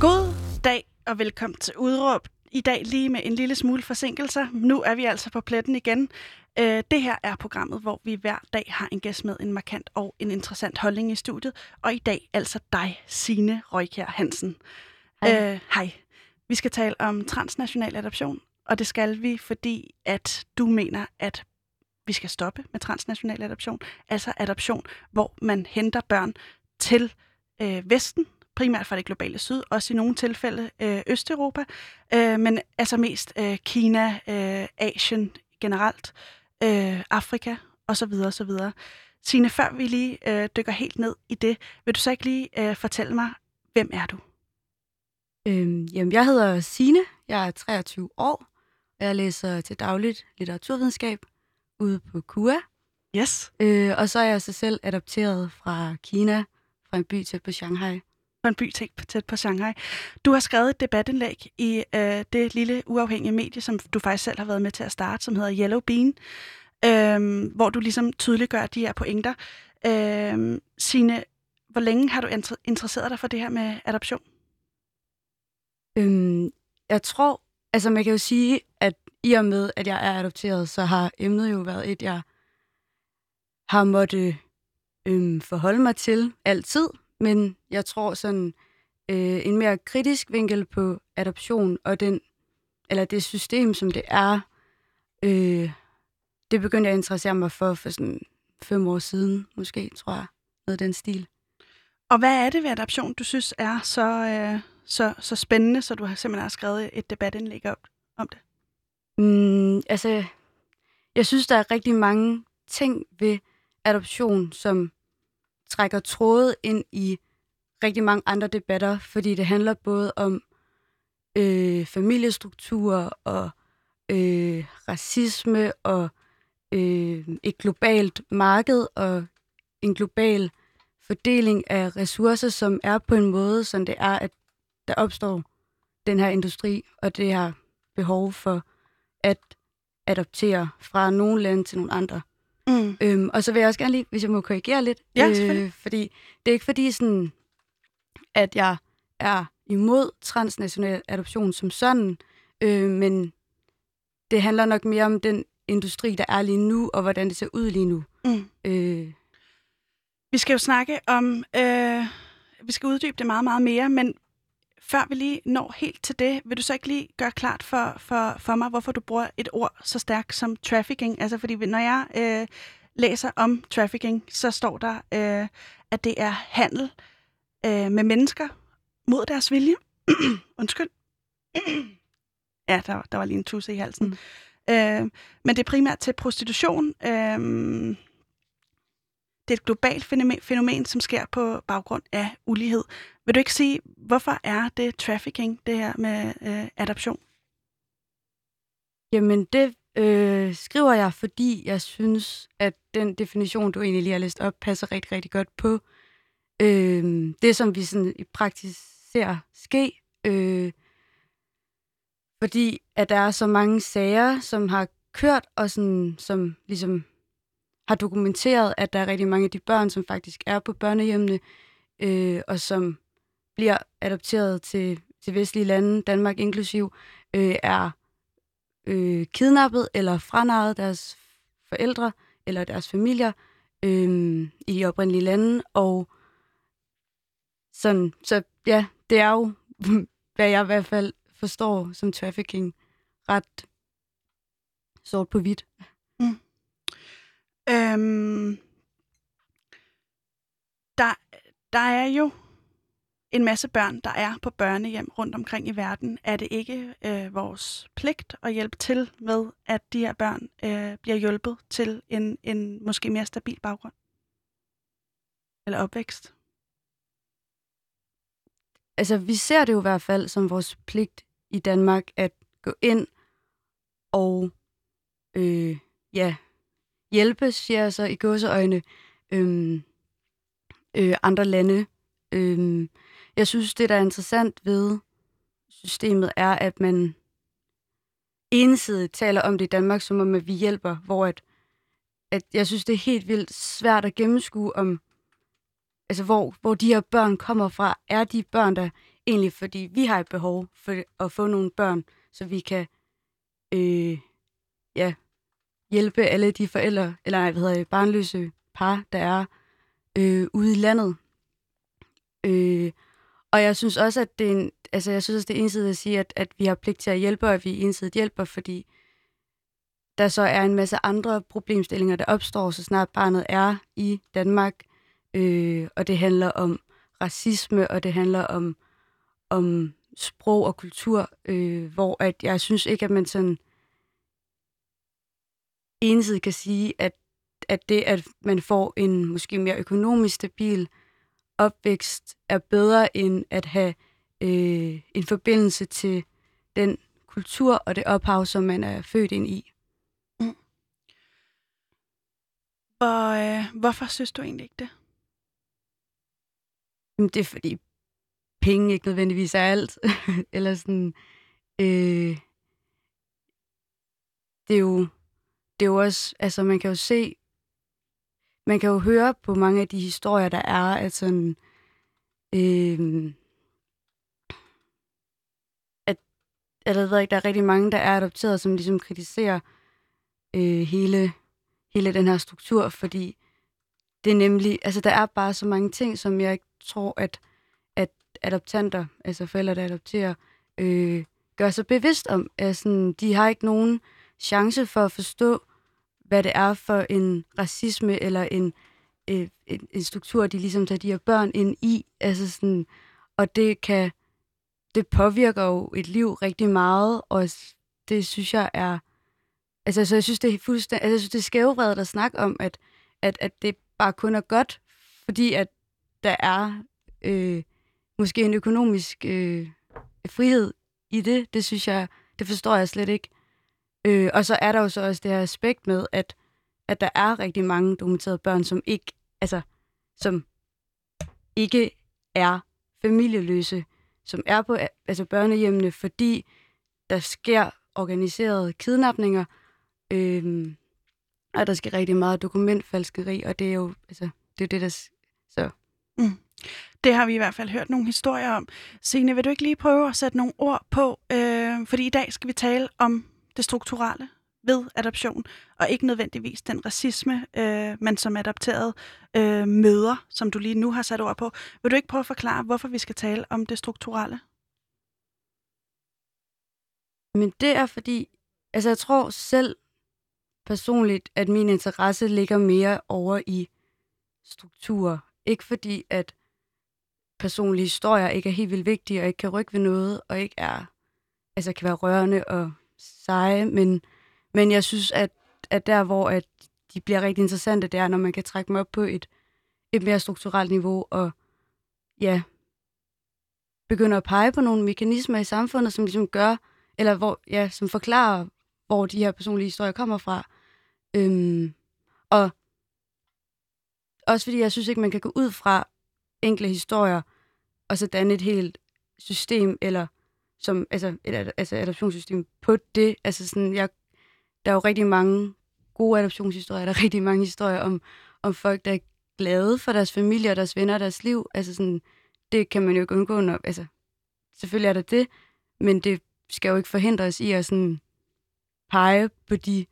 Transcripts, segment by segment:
God dag og velkommen til Udråb. I dag lige med en lille smule forsinkelser. Nu er vi altså på pletten igen. Øh, det her er programmet, hvor vi hver dag har en gæst med en markant og en interessant holdning i studiet. Og i dag altså dig, Signe Røykjær Hansen. Hej. Øh, hej. Vi skal tale om transnational adoption, og det skal vi, fordi at du mener, at vi skal stoppe med transnational adoption. Altså adoption, hvor man henter børn til øh, Vesten, primært fra det globale syd, også i nogle tilfælde øh, Østeuropa, øh, men altså mest øh, Kina, øh, Asien generelt, øh, Afrika osv. osv. Signe, før vi lige øh, dykker helt ned i det, vil du så ikke lige øh, fortælle mig, hvem er du? Øhm, jamen, jeg hedder Sine. Jeg er 23 år. og Jeg læser til dagligt litteraturvidenskab ude på KUA. Yes. Øh, og så er jeg så selv adopteret fra Kina, fra en by tæt på Shanghai. På en by tæt, på Shanghai. Du har skrevet et debatindlæg i øh, det lille uafhængige medie, som du faktisk selv har været med til at starte, som hedder Yellow Bean, øh, hvor du ligesom tydeliggør de her pointer. Øh, Signe, hvor længe har du inter- interesseret dig for det her med adoption? Øhm, jeg tror, altså man kan jo sige, at i og med, at jeg er adopteret, så har emnet jo været et, jeg har måttet øhm, forholde mig til altid. Men jeg tror sådan øh, en mere kritisk vinkel på adoption og den, eller det system, som det er, øh, det begyndte jeg at interessere mig for for sådan fem år siden, måske, tror jeg, noget af den stil. Og hvad er det ved adoption, du synes er så, øh, så, så spændende, så du har simpelthen har skrevet et debatindlæg om, om det? Mm, altså, jeg synes, der er rigtig mange ting ved adoption, som trækker tråde ind i rigtig mange andre debatter, fordi det handler både om øh, familiestrukturer og øh, racisme og øh, et globalt marked og en global fordeling af ressourcer, som er på en måde, som det er, at der opstår den her industri og det her behov for at adoptere fra nogle lande til nogle andre. Mm. Øhm, og så vil jeg også gerne lige, hvis jeg må korrigere lidt, øh, Ja, selvfølgelig. fordi det er ikke fordi sådan, at jeg er imod transnational adoption som sådan, øh, men det handler nok mere om den industri, der er lige nu, og hvordan det ser ud lige nu. Mm. Øh, Vi skal jo snakke om, øh, vi skal uddybe det meget, meget mere, men før vi lige når helt til det, vil du så ikke lige gøre klart for, for, for mig, hvorfor du bruger et ord så stærkt som trafficking? Altså fordi når jeg øh, læser om trafficking, så står der, øh, at det er handel øh, med mennesker mod deres vilje. Undskyld. ja, der, der var lige en tusse i halsen. Mm. Øh, men det er primært til prostitution. Øh, det er et globalt fænomen, fænomen, som sker på baggrund af ulighed. Vil du ikke sige, hvorfor er det trafficking, det her med øh, adoption? Jamen, det øh, skriver jeg, fordi jeg synes, at den definition, du egentlig lige har læst op, passer rigtig, rigtig godt på øh, det, som vi sådan i praksis ser ske. Øh, fordi at der er så mange sager, som har kørt, og sådan, som ligesom har dokumenteret, at der er rigtig mange af de børn, som faktisk er på børnehjemmene, øh, og som bliver adopteret til, til vestlige lande, Danmark inklusiv, øh, er øh, kidnappet eller franaret deres forældre eller deres familier øh, i de oprindelige lande. Og sådan, så ja, det er jo, hvad jeg i hvert fald forstår som trafficking, ret sort på hvidt. Mm. Øhm, der, der er jo en masse børn, der er på børnehjem rundt omkring i verden. Er det ikke øh, vores pligt at hjælpe til med, at de her børn øh, bliver hjulpet til en, en måske mere stabil baggrund? Eller opvækst? Altså, vi ser det jo i hvert fald som vores pligt i Danmark at gå ind og øh, ja, hjælpe, siger jeg så i gåseøjne, øhm, øh, andre lande. Øhm, jeg synes, det, der er interessant ved systemet, er, at man ensidigt taler om det i Danmark, som om at vi hjælper, hvor at, at jeg synes, det er helt vildt svært at gennemskue om, altså hvor, hvor de her børn kommer fra. Er de børn, der egentlig fordi vi har et behov for at få nogle børn, så vi kan øh, ja, hjælpe alle de forældre, eller hvad hedder det, barnløse par, der er øh, ude i landet. Øh, og jeg synes også, at det er, en, altså jeg synes også, det er ensidigt at sige, at, at vi har pligt til at hjælpe, og at vi ensidigt hjælper, fordi der så er en masse andre problemstillinger, der opstår, så snart barnet er i Danmark. Øh, og det handler om racisme, og det handler om, om sprog og kultur, øh, hvor at jeg synes ikke, at man sådan ensidigt kan sige, at, at det, at man får en måske mere økonomisk stabil opvækst, er bedre end at have øh, en forbindelse til den kultur og det ophav, som man er født ind i. Mm. Hvor, øh, hvorfor synes du egentlig ikke det? Det er fordi penge ikke nødvendigvis er alt. Eller sådan, øh, det er jo, det er jo også, altså man kan jo se, man kan jo høre på mange af de historier, der er, at sådan, øh, at, at jeg ved ikke, der er rigtig mange, der er adopteret, som ligesom kritiserer øh, hele, hele den her struktur, fordi det er nemlig, altså der er bare så mange ting, som jeg ikke tror, at, at adoptanter, altså forældre, der adopterer, øh, gør sig bevidst om. Altså, de har ikke nogen chance for at forstå, hvad det er for en racisme eller en, øh, en, en struktur, de ligesom tager de her børn ind i. Altså sådan, og det kan det påvirker jo et liv rigtig meget, og det synes jeg er... Altså, så jeg synes, det er fuldstændig... Altså, jeg synes, det er skævvredet at snakke om, at, at, at det bare kun er godt, fordi at der er øh, måske en økonomisk øh, frihed i det. Det synes jeg, det forstår jeg slet ikke. Øh, og så er der jo så også det her aspekt med, at, at der er rigtig mange dokumenterede børn, som ikke, altså, som ikke er familieløse, som er på altså børnehjemmene, fordi der sker organiserede kidnapninger, øh, og der sker rigtig meget dokumentfalskeri, og det er jo altså, det, er det der... Så. Mm. Det har vi i hvert fald hørt nogle historier om. Signe, vil du ikke lige prøve at sætte nogle ord på? Øh, fordi i dag skal vi tale om det strukturelle ved adoption, og ikke nødvendigvis den racisme, øh, man som adopteret øh, møder, som du lige nu har sat ord på. Vil du ikke prøve at forklare, hvorfor vi skal tale om det strukturelle? Men det er fordi, altså jeg tror selv personligt, at min interesse ligger mere over i strukturer. Ikke fordi, at personlige historier ikke er helt vildt vigtige, og ikke kan rykke ved noget, og ikke er, altså kan være rørende og seje, men, men jeg synes, at, at der, hvor at de bliver rigtig interessante, det er, når man kan trække dem op på et, et mere strukturelt niveau, og ja, begynder at pege på nogle mekanismer i samfundet, som ligesom gør, eller hvor, ja, som forklarer, hvor de her personlige historier kommer fra. Øhm, og også fordi jeg synes ikke, man kan gå ud fra enkle historier, og så danne et helt system, eller som, altså, et altså adoptionssystem på det. Altså sådan, jeg, der er jo rigtig mange gode adoptionshistorier, der er rigtig mange historier om, om folk, der er glade for deres familie og deres venner og deres liv. Altså sådan, det kan man jo ikke undgå, når, altså, selvfølgelig er der det, men det skal jo ikke forhindre os i at sådan pege på de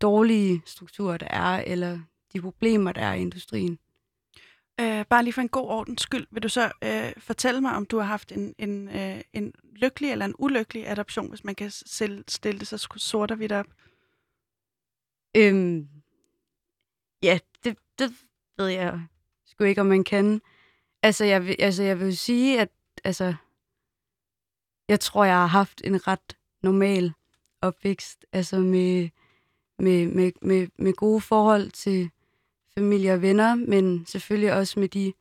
dårlige strukturer, der er, eller de problemer, der er i industrien. Øh, bare lige for en god ordens skyld, vil du så øh, fortælle mig, om du har haft en, en, øh, en lykkelig eller en ulykkelig adoption, hvis man kan selv stille det så sort og hvidt op? Øhm, ja, det, det ved jeg sgu ikke, om man kan. Altså, jeg vil, altså, jeg vil sige, at altså, jeg tror, jeg har haft en ret normal opvækst, altså med, med, med, med, med gode forhold til familie og venner, men selvfølgelig også med de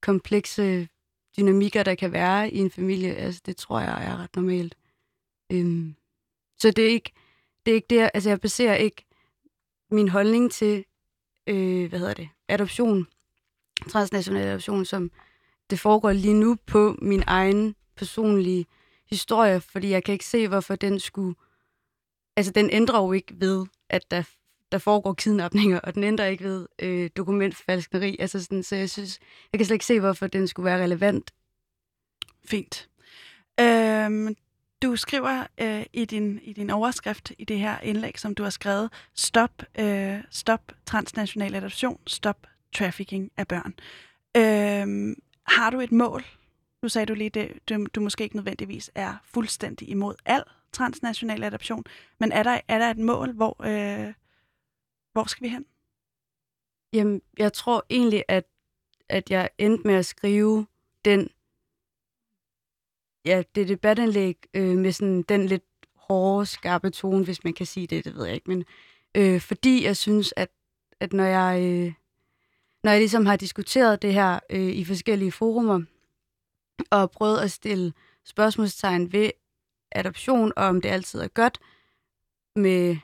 komplekse dynamikker, der kan være i en familie. Altså, det tror jeg er ret normalt. Øhm, så det er ikke det, er ikke det altså jeg baserer ikke min holdning til, øh, hvad hedder det, adoption, transnational adoption, som det foregår lige nu på min egen personlige historie, fordi jeg kan ikke se, hvorfor den skulle... Altså, den ændrer jo ikke ved, at der der foregår kidnapninger, og den ændrer ikke ved øh, dokumentfalskneri. Altså sådan, så jeg synes, jeg kan slet ikke se, hvorfor den skulle være relevant. Fint. Øhm, du skriver øh, i, din, i din overskrift i det her indlæg, som du har skrevet, stop, øh, stop transnational adoption, stop trafficking af børn. Øhm, har du et mål? Nu sagde du lige, det, du, du måske ikke nødvendigvis er fuldstændig imod al transnational adoption, men er der, er der et mål, hvor, øh, hvor skal vi hen? Jamen, jeg tror egentlig, at, at jeg endte med at skrive den ja, det debatindlæg øh, med sådan den lidt hårde, skarpe tone, hvis man kan sige det, det ved jeg ikke. Men øh, fordi jeg synes, at, at når jeg øh, når jeg ligesom har diskuteret det her øh, i forskellige forumer, og prøvet at stille spørgsmålstegn ved adoption, og om det altid er godt, med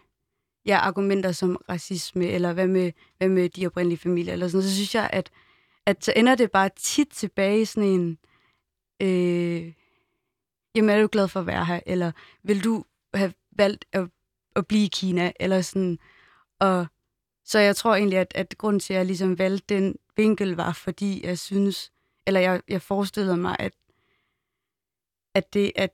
ja, argumenter som racisme, eller hvad med, hvad med de oprindelige familier, eller sådan så synes jeg, at, at så ender det bare tit tilbage i sådan en, øh, jamen er du glad for at være her, eller vil du have valgt at, at blive i Kina, eller sådan, og så jeg tror egentlig, at, at grunden til, at jeg ligesom valgte den vinkel, var fordi jeg synes, eller jeg, jeg forestillede mig, at, at det at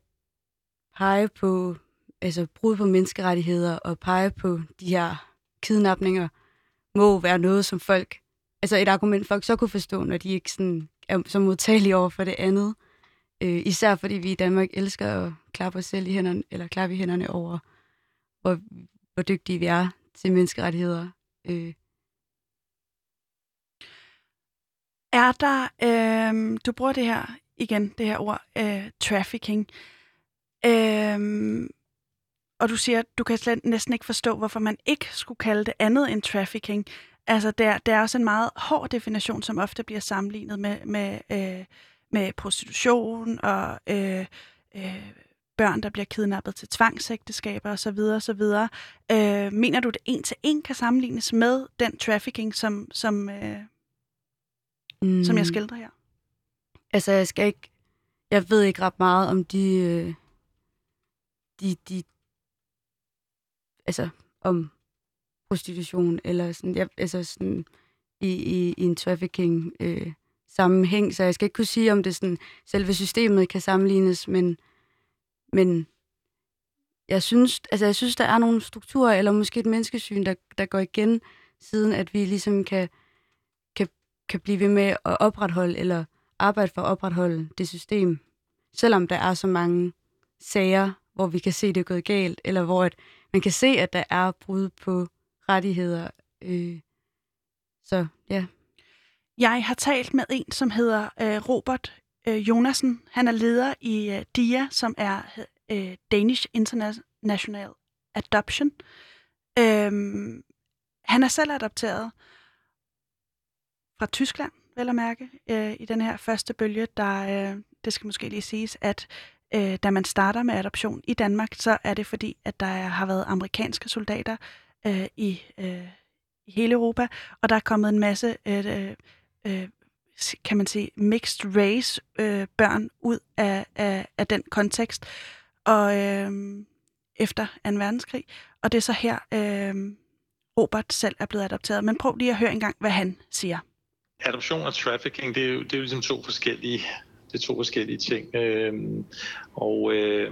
pege på altså brud på menneskerettigheder og pege på de her kidnapninger, må være noget, som folk, altså et argument, folk så kunne forstå, når de ikke sådan er så modtagelige over for det andet. Øh, især fordi vi i Danmark elsker at klappe os selv i hænderne, eller klappe i hænderne over, hvor, hvor dygtige vi er til menneskerettigheder. Øh. Er der, øh, du bruger det her igen, det her ord, øh, trafficking. Øh, og du siger, du kan slet næsten ikke forstå, hvorfor man ikke skulle kalde det andet end trafficking. Altså, der, der er også en meget hård definition, som ofte bliver sammenlignet med, med øh, med prostitution og øh, øh, børn, der bliver kidnappet til tvangsægteskaber osv. osv. Øh, mener du, det en til en kan sammenlignes med den trafficking, som, som, øh, mm. som jeg mm. skildrer her? Altså, jeg skal ikke... Jeg ved ikke ret meget om de... Øh, de, de altså, om prostitution, eller sådan, jeg, altså sådan, i, i, i en trafficking øh, sammenhæng, så jeg skal ikke kunne sige, om det sådan, selve systemet kan sammenlignes, men, men jeg synes, altså jeg synes, der er nogle strukturer, eller måske et menneskesyn, der, der går igen, siden at vi ligesom kan, kan, kan blive ved med at opretholde, eller arbejde for at opretholde det system, selvom der er så mange sager, hvor vi kan se, det er gået galt, eller hvor at man kan se, at der er brud på rettigheder. Øh, så ja. Jeg har talt med en, som hedder øh, Robert øh, Jonasen. Han er leder i øh, DIA, som er øh, Danish International Adoption. Øhm, han er selv adopteret fra Tyskland, vel at mærke, øh, i den her første bølge. Der, øh, det skal måske lige siges, at øh, da man starter med adoption i Danmark, så er det fordi, at der har været amerikanske soldater øh, i, øh, i hele Europa, og der er kommet en masse øh, øh, øh kan man sige, mixed race øh, børn ud af, af, af den kontekst og øh, efter 2. verdenskrig. Og det er så her, øh, Robert selv er blevet adopteret. Men prøv lige at høre engang, hvad han siger. Adoption og trafficking, det er jo, det er jo ligesom to forskellige, det er to forskellige ting. Øh, og øh,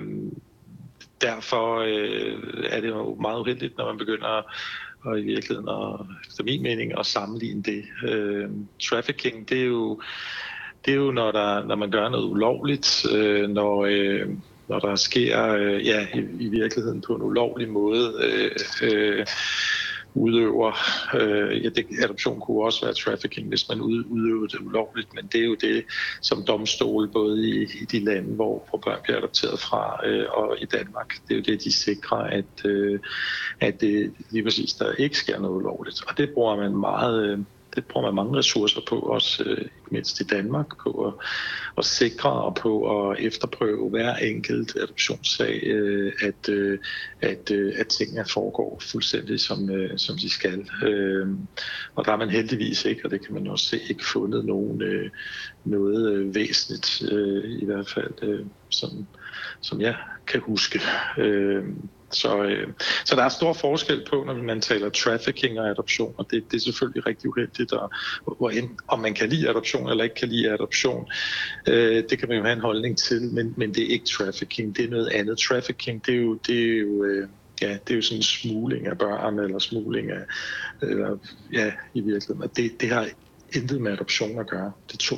derfor øh, er det jo meget uheldigt, når man begynder og i virkeligheden, og efter min mening, at sammenligne det. Øh, trafficking, det er jo, det er jo når, der, når man gør noget ulovligt, øh, når, øh, når der sker øh, ja, i, i virkeligheden på en ulovlig måde. Øh, øh, udøver. Øh, ja, det, adoption kunne også være trafficking, hvis man ud, udøver det ulovligt, men det er jo det, som domstol både i, i de lande, hvor, hvor børn bliver adopteret fra, øh, og i Danmark, det er jo det, de sikrer, at, øh, at det lige præcis der ikke sker noget ulovligt. Og det bruger man meget... Øh, det bruger man mange ressourcer på, også øh, ikke mindst i Danmark, på at, at sikre og på at efterprøve hver enkelt adoptionssag, øh, at, øh, at, øh, at tingene foregår fuldstændig som, øh, som de skal. Øh, og der har man heldigvis ikke, og det kan man også se, ikke fundet nogen, noget væsentligt, i hvert fald, som, som jeg kan huske. Så, øh, så der er stor forskel på, når man taler trafficking og adoption, og det, det er selvfølgelig rigtig uheldigt, og, hvor end, om man kan lide adoption eller ikke kan lide adoption, øh, det kan man jo have en holdning til, men, men det er ikke trafficking, det er noget andet. Trafficking, det er jo, det er jo øh, ja, det er jo sådan en smugling af børn, eller smugling af, eller, ja, i virkeligheden. Og det, det har intet med adoption at gøre. Det er to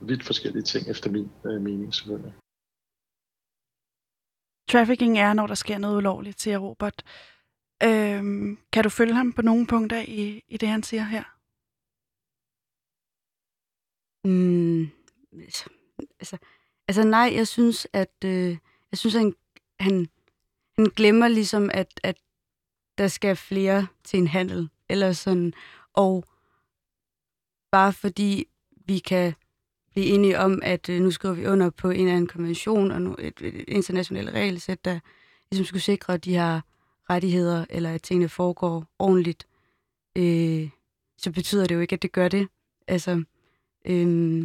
vidt forskellige ting, efter min øh, mening selvfølgelig. Trafficking er, når der sker noget ulovligt, siger Robert. Øhm, kan du følge ham på nogle punkter i, i det, han siger her? Mm, altså, altså, altså nej, jeg synes, at øh, jeg synes, at han, han, han glemmer ligesom, at, at der skal flere til en handel, eller sådan, og bare fordi vi kan blive enige om, at øh, nu skriver vi under på en eller anden konvention og nu et, et internationalt regelsæt, der ligesom skulle sikre, at de her rettigheder, eller at tingene foregår ordentligt, øh, så betyder det jo ikke, at det gør det. Altså, øh,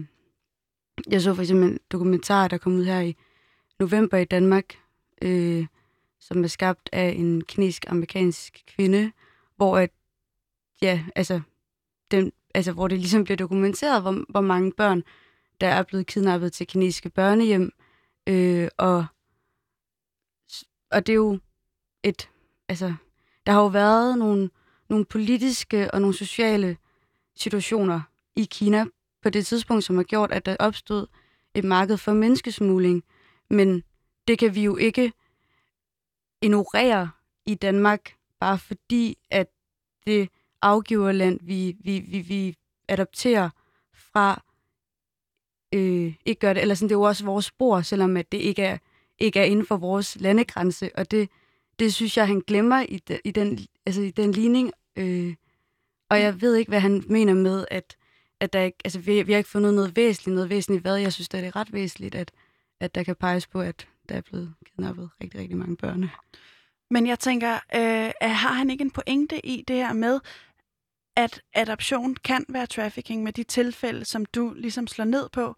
jeg så for eksempel en dokumentar, der kom ud her i november i Danmark, øh, som er skabt af en kinesisk-amerikansk kvinde, hvor at, ja, altså, den, altså, hvor det ligesom bliver dokumenteret, hvor, hvor mange børn, der er blevet kidnappet til kinesiske børnehjem, øh, og, og det er jo et, altså, der har jo været nogle, nogle politiske og nogle sociale situationer i Kina på det tidspunkt, som har gjort, at der opstod et marked for menneskesmugling. Men det kan vi jo ikke ignorere i Danmark, bare fordi, at det afgiverland, vi, vi, vi, vi adopterer fra, øh, ikke gør det. Eller sådan, det er jo også vores spor, selvom at det ikke er, ikke er inden for vores landegrænse. Og det, det synes jeg, han glemmer i, de, i, den, altså i den ligning. Øh, og jeg ved ikke, hvad han mener med, at, at der ikke, altså, vi, vi har ikke fundet noget væsentligt, noget væsentligt hvad. Jeg synes, det er ret væsentligt, at, at der kan peges på, at der er blevet kidnappet rigtig, rigtig mange børn. Men jeg tænker, øh, har han ikke en pointe i det her med, at adoption kan være trafficking med de tilfælde, som du ligesom slår ned på,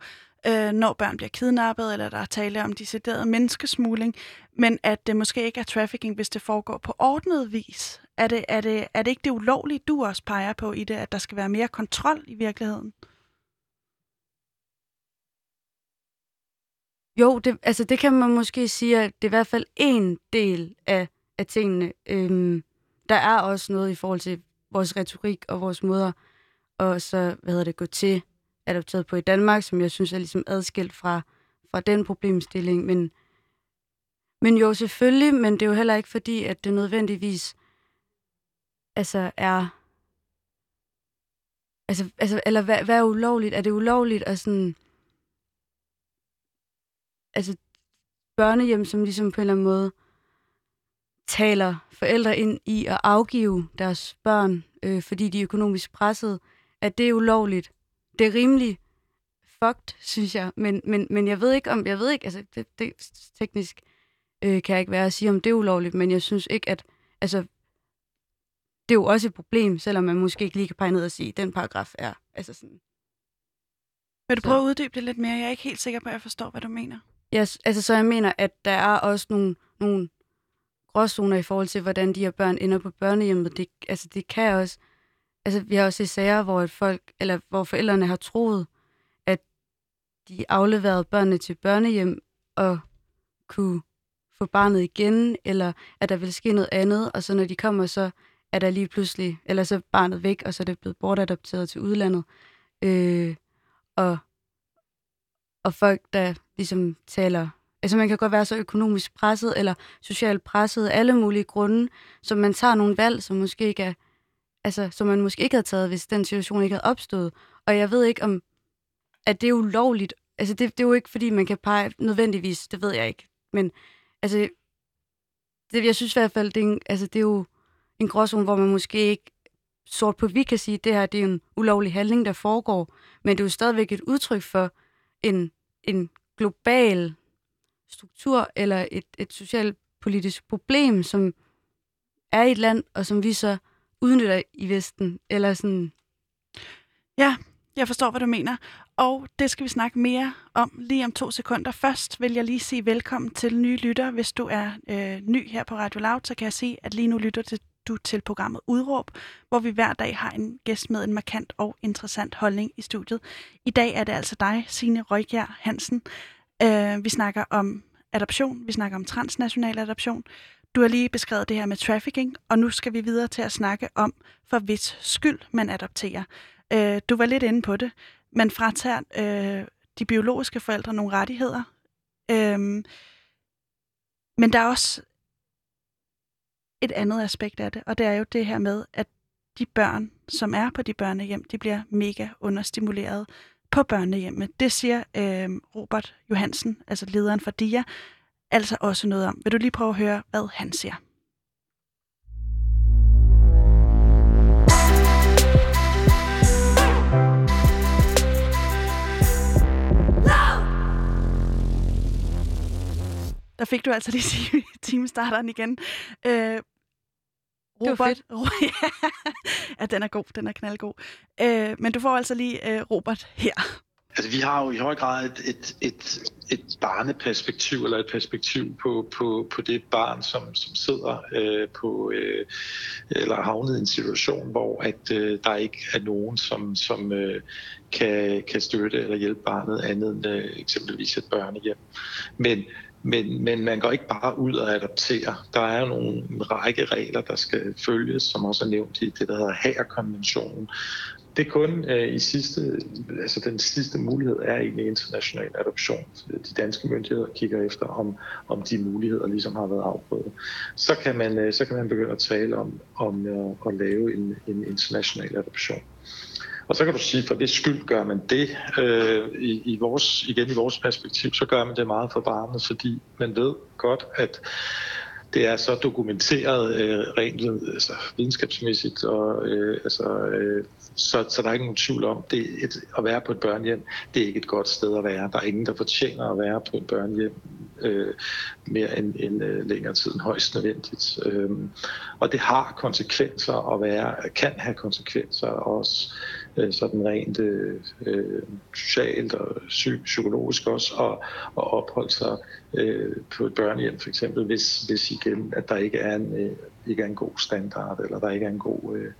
øh, når børn bliver kidnappet, eller der er tale om decideret menneskesmugling, men at det måske ikke er trafficking, hvis det foregår på ordnet vis. Er det, er det, er det ikke det ulovlige, du også peger på i det, at der skal være mere kontrol i virkeligheden? Jo, det, altså det kan man måske sige, at det er i hvert fald en del af, af tingene. Øhm, der er også noget i forhold til vores retorik og vores måder og så, hvad hedder det, gå til adopteret på i Danmark, som jeg synes er ligesom adskilt fra, fra den problemstilling. Men, men jo, selvfølgelig, men det er jo heller ikke fordi, at det nødvendigvis altså er... Altså, altså eller hvad, hvad er ulovligt? Er det ulovligt at sådan... Altså, børnehjem, som ligesom på en eller anden måde taler forældre ind i at afgive deres børn, øh, fordi de er økonomisk presset, at det er ulovligt. Det er rimelig fucked, synes jeg, men, men, men jeg ved ikke om, jeg ved ikke, altså det, det teknisk øh, kan jeg ikke være at sige, om det er ulovligt, men jeg synes ikke, at, altså, det er jo også et problem, selvom man måske ikke lige kan pege ned og sige, at den paragraf er, altså sådan. Vil du prøve at uddybe det lidt mere? Jeg er ikke helt sikker på, at jeg forstår, hvad du mener. Yes, altså så jeg mener, at der er også nogle, nogle gråzoner i forhold til, hvordan de her børn ender på børnehjemmet. Det, altså, det kan også... Altså, vi har også set sager, hvor, et folk, eller hvor forældrene har troet, at de afleverede børnene til børnehjem og kunne få barnet igen, eller at der vil ske noget andet, og så når de kommer, så er der lige pludselig, eller så er barnet væk, og så er det blevet bortadopteret til udlandet. Øh, og, og folk, der ligesom taler Altså man kan godt være så økonomisk presset eller socialt presset af alle mulige grunde, så man tager nogle valg, som måske ikke er, altså, som man måske ikke havde taget, hvis den situation ikke havde opstået. Og jeg ved ikke om, at det er ulovligt. Altså det, det er jo ikke, fordi man kan pege nødvendigvis, det ved jeg ikke. Men altså, det, jeg synes i hvert fald, det er, en, altså, det er jo en gråzone, hvor man måske ikke sort på vi kan sige, at det her det er en ulovlig handling, der foregår. Men det er jo stadigvæk et udtryk for en, en global struktur eller et, et socialpolitisk problem, som er i et land, og som vi så udnytter i Vesten, eller sådan... Ja, jeg forstår, hvad du mener. Og det skal vi snakke mere om lige om to sekunder. Først vil jeg lige sige velkommen til nye lytter. Hvis du er øh, ny her på Radio Loud, så kan jeg se, at lige nu lytter til, du til programmet Udråb, hvor vi hver dag har en gæst med en markant og interessant holdning i studiet. I dag er det altså dig, Signe Røgjær Hansen. Øh, vi snakker om adoption, vi snakker om transnational adoption. Du har lige beskrevet det her med trafficking, og nu skal vi videre til at snakke om, for hvis skyld man adopterer. Øh, du var lidt inde på det. Man fratager øh, de biologiske forældre nogle rettigheder. Øh, men der er også et andet aspekt af det, og det er jo det her med, at de børn, som er på de børnehjem, de bliver mega understimuleret på børnehjemmet. Det siger øh, Robert Johansen, altså lederen for DIA, altså også noget om. Vil du lige prøve at høre, hvad han siger? Der fik du altså lige timestarteren igen. Øh, Robert, det var fedt. ja, den er god, den er knaldgod. Øh, men du får altså lige øh, Robert her. Altså, vi har jo i høj grad et, et, et, et barneperspektiv, eller et perspektiv på, på, på det barn, som, som sidder øh, på, øh, eller havnet i en situation, hvor at øh, der ikke er nogen, som, som øh, kan, kan støtte eller hjælpe barnet andet end øh, eksempelvis et børnehjem. Men men, men man går ikke bare ud og adopterer. Der er nogle, række regler, der skal følges, som også er nævnt i det, der hedder Hager-konventionen. Det er kun øh, i sidste, altså den sidste mulighed er egentlig international adoption. De danske myndigheder kigger efter, om, om de muligheder ligesom har været afprøvet. Så kan man, øh, så kan man begynde at tale om, om øh, at lave en, en international adoption. Og så kan du sige, for det skyld gør man det. Øh, i, i vores, igen i vores perspektiv, så gør man det meget for barnet, fordi man ved godt, at det er så dokumenteret øh, rent altså, videnskabsmæssigt, og, øh, altså, øh, så, så der er ikke nogen tvivl om, det et, at være på et børnehjem, det er ikke et godt sted at være. Der er ingen, der fortjener at være på et børnehjem øh, mere end, end øh, længere tid end højst nødvendigt. Øh, og det har konsekvenser at være, kan have konsekvenser også Øh, sådan rent øh, øh, socialt og psy- psykologisk også, og, og opholde sig øh, på et børnehjem for eksempel, hvis, hvis igen, at der ikke er en, øh, ikke er en god standard, eller der ikke er en god øh,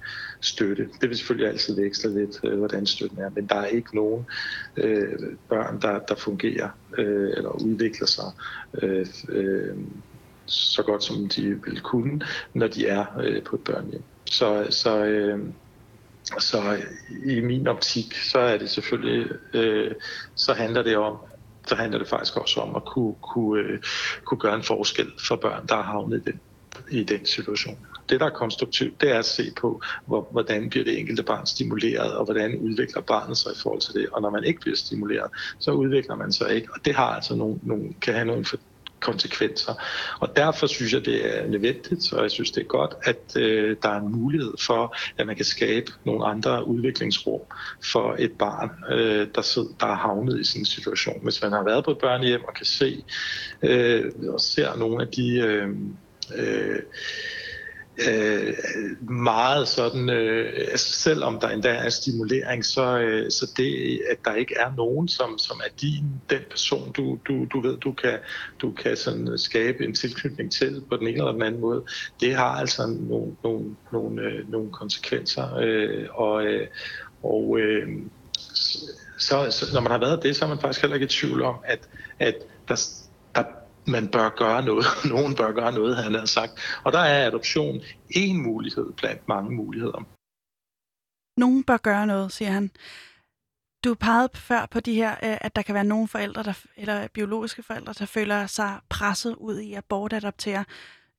støtte. Det vil selvfølgelig altid veksle lidt, øh, hvordan støtten er, men der er ikke nogen øh, børn, der, der fungerer øh, eller udvikler sig øh, øh, så godt, som de vil kunne, når de er øh, på et børnehjem. Så, så øh, så i min optik, så er det selvfølgelig, øh, så handler det om, så handler det faktisk også om at kunne, kunne, øh, kunne gøre en forskel for børn, der har havnet i den, i den situation. Det, der er konstruktivt, det er at se på, hvor, hvordan bliver det enkelte barn stimuleret, og hvordan udvikler barnet sig i forhold til det. Og når man ikke bliver stimuleret, så udvikler man sig ikke. Og det har altså nogle, nogle, kan have nogle konsekvenser. Og derfor synes jeg, det er nødvendigt, og jeg synes, det er godt, at øh, der er en mulighed for, at man kan skabe nogle andre udviklingsrum for et barn, øh, der, sidder, der er havnet i sådan en situation. Hvis man har været på et børnehjem og kan se øh, og ser nogle af de... Øh, øh, øh, meget sådan, øh, altså selvom der endda er stimulering, så, øh, så det, at der ikke er nogen, som, som er din, den person, du, du, du ved, du kan, du kan sådan skabe en tilknytning til på den ene eller den anden måde, det har altså nogle, nogle, nogle, øh, nogle konsekvenser. Øh, og øh, og øh, så, så, når man har været det, så er man faktisk heller ikke i tvivl om, at, at der, der man bør gøre noget. Nogen bør gøre noget, han har sagt. Og der er adoption en mulighed blandt mange muligheder. Nogen bør gøre noget, siger han. Du pegede før på de her, øh, at der kan være nogle forældre, der, eller biologiske forældre, der føler sig presset ud i at bortadoptere.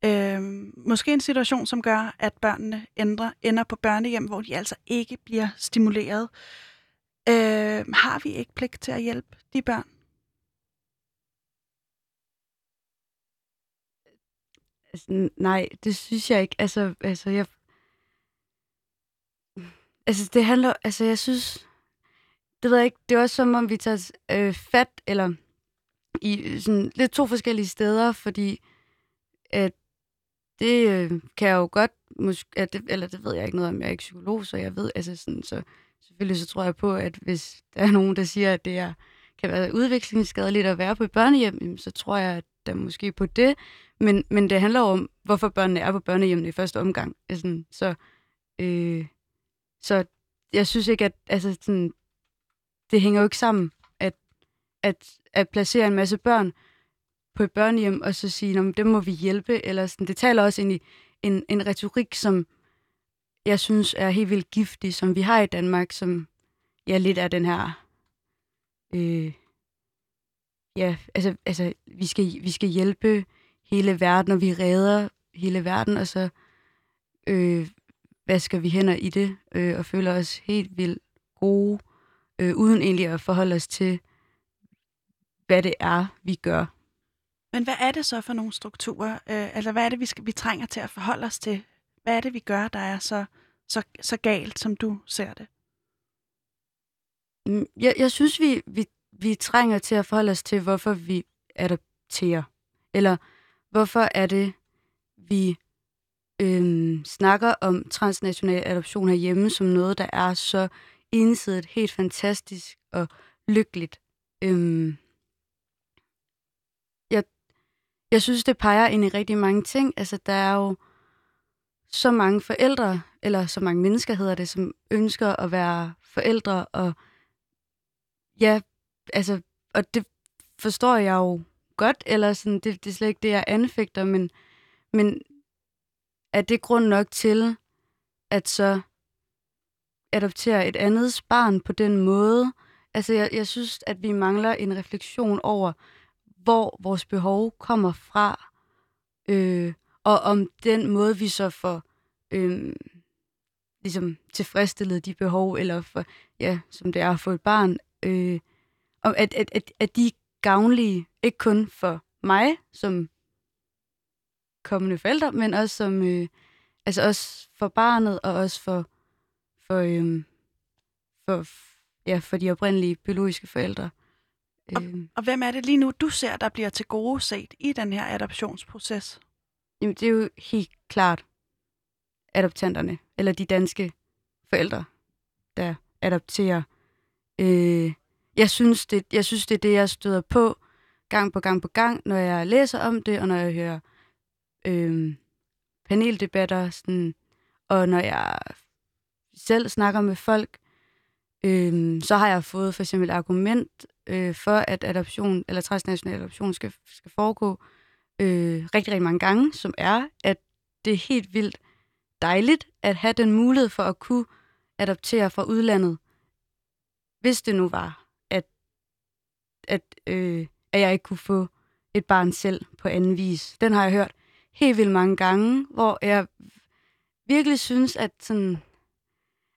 Øhm, måske en situation, som gør, at børnene ændrer, ender på børnehjem, hvor de altså ikke bliver stimuleret. Øhm, har vi ikke pligt til at hjælpe de børn? Altså, nej, det synes jeg ikke. Altså, altså jeg... Altså, det handler... Altså, jeg synes... Det ved jeg ikke. Det er også som om, vi tager øh, fat, eller i sådan lidt to forskellige steder, fordi at det øh, kan jeg jo godt, måske, at det, eller det ved jeg ikke noget om, jeg er ikke psykolog, så jeg ved, altså sådan, så selvfølgelig så tror jeg på, at hvis der er nogen, der siger, at det er, kan være udviklingsskadeligt at være på et børnehjem, så tror jeg, at der måske på det. Men, men det handler om, hvorfor børnene er på børnehjemmet i første omgang. Altså, så, øh, så jeg synes ikke, at altså, sådan, det hænger jo ikke sammen, at, at, at placere en masse børn på et børnehjem, og så sige, at dem må vi hjælpe. Eller sådan. Det taler også ind i en, en retorik, som jeg synes er helt vildt giftig, som vi har i Danmark, som ja, lidt er den her... Øh, ja, altså, altså vi, skal, vi skal hjælpe hele verden, og vi redder hele verden, og så øh, vasker vi hænder i det, øh, og føler os helt vildt gode, øh, uden egentlig at forholde os til, hvad det er, vi gør. Men hvad er det så for nogle strukturer? Øh, altså, hvad er det, vi, skal, vi trænger til at forholde os til? Hvad er det, vi gør, der er så, så, så galt, som du ser det? Mm, jeg, jeg synes, vi, vi, vi trænger til at forholde os til, hvorfor vi adopterer. Eller hvorfor er det, vi øhm, snakker om transnational adoption herhjemme som noget, der er så ensidigt, helt fantastisk og lykkeligt. Øhm, jeg, jeg synes, det peger ind i rigtig mange ting. Altså, der er jo så mange forældre, eller så mange mennesker hedder det, som ønsker at være forældre, og ja, altså, og det forstår jeg jo godt, eller sådan, det, det er slet ikke det, jeg anfægter, men, men er det grund nok til, at så adoptere et andet barn på den måde? Altså, jeg, jeg synes, at vi mangler en refleksion over, hvor vores behov kommer fra, øh, og om den måde, vi så får øh, ligesom tilfredsstillet de behov, eller for, ja, som det er at få et barn, øh, om at, at, at, at de gavnlige, ikke kun for mig som kommende forældre, men også som øh, altså også for barnet og også for for, øh, for ja, for de oprindelige biologiske forældre. Og, øh. og hvem er det lige nu, du ser, der bliver til gode set i den her adoptionsproces? Jamen, det er jo helt klart adoptanterne, eller de danske forældre, der adopterer. Øh, jeg, synes, det, jeg synes, det er det, jeg støder på gang på gang på gang, når jeg læser om det, og når jeg hører øh, paneldebatter, sådan, og når jeg selv snakker med folk, øh, så har jeg fået for eksempel argument øh, for, at adoption, eller transnational adoption skal, skal foregå øh, rigtig, rigtig mange gange, som er, at det er helt vildt dejligt at have den mulighed for at kunne adoptere fra udlandet, hvis det nu var, at, at, øh, at jeg ikke kunne få et barn selv på anden vis. Den har jeg hørt helt vildt mange gange, hvor jeg virkelig synes, at sådan...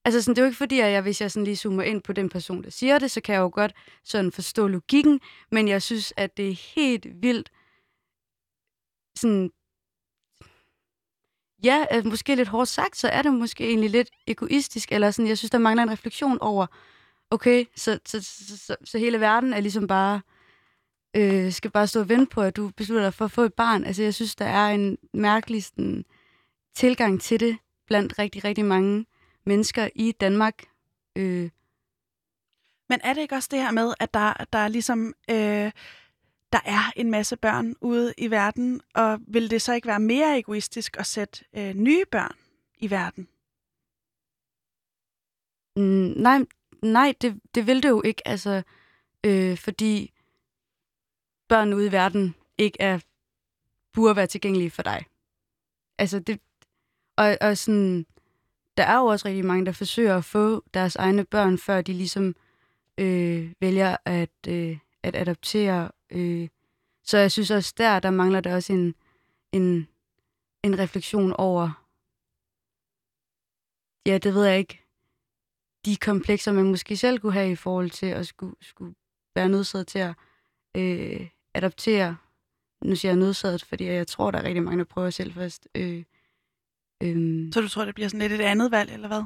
Altså sådan, det er jo ikke fordi, at jeg, hvis jeg sådan lige zoomer ind på den person, der siger det, så kan jeg jo godt sådan forstå logikken, men jeg synes, at det er helt vildt sådan ja, måske lidt hårdt sagt, så er det måske egentlig lidt egoistisk, eller sådan, jeg synes, der mangler en refleksion over, okay, så, så, så, så, så hele verden er ligesom bare, øh, skal bare stå og vente på, at du beslutter dig for at få et barn. Altså, jeg synes, der er en mærkelig sådan, tilgang til det blandt rigtig, rigtig mange mennesker i Danmark. Øh. Men er det ikke også det her med, at der, der er ligesom... Øh der er en masse børn ude i verden, og vil det så ikke være mere egoistisk at sætte øh, nye børn i verden? Mm, nej, nej det, det vil det jo ikke, altså, øh, fordi børn ude i verden ikke er burde være tilgængelige for dig. Altså det, og, og sådan, der er jo også rigtig mange, der forsøger at få deres egne børn, før de ligesom øh, vælger at, øh, at adoptere Øh, så jeg synes også der, der mangler der også en, en, en refleksion over, ja, det ved jeg ikke, de komplekser, man måske selv kunne have i forhold til at skulle, skulle være nødsaget til at øh, adoptere. Nu siger jeg nødsaget, fordi jeg tror, der er rigtig mange, der prøver selv først. Øh, øh. Så du tror, det bliver sådan lidt et andet valg, eller hvad?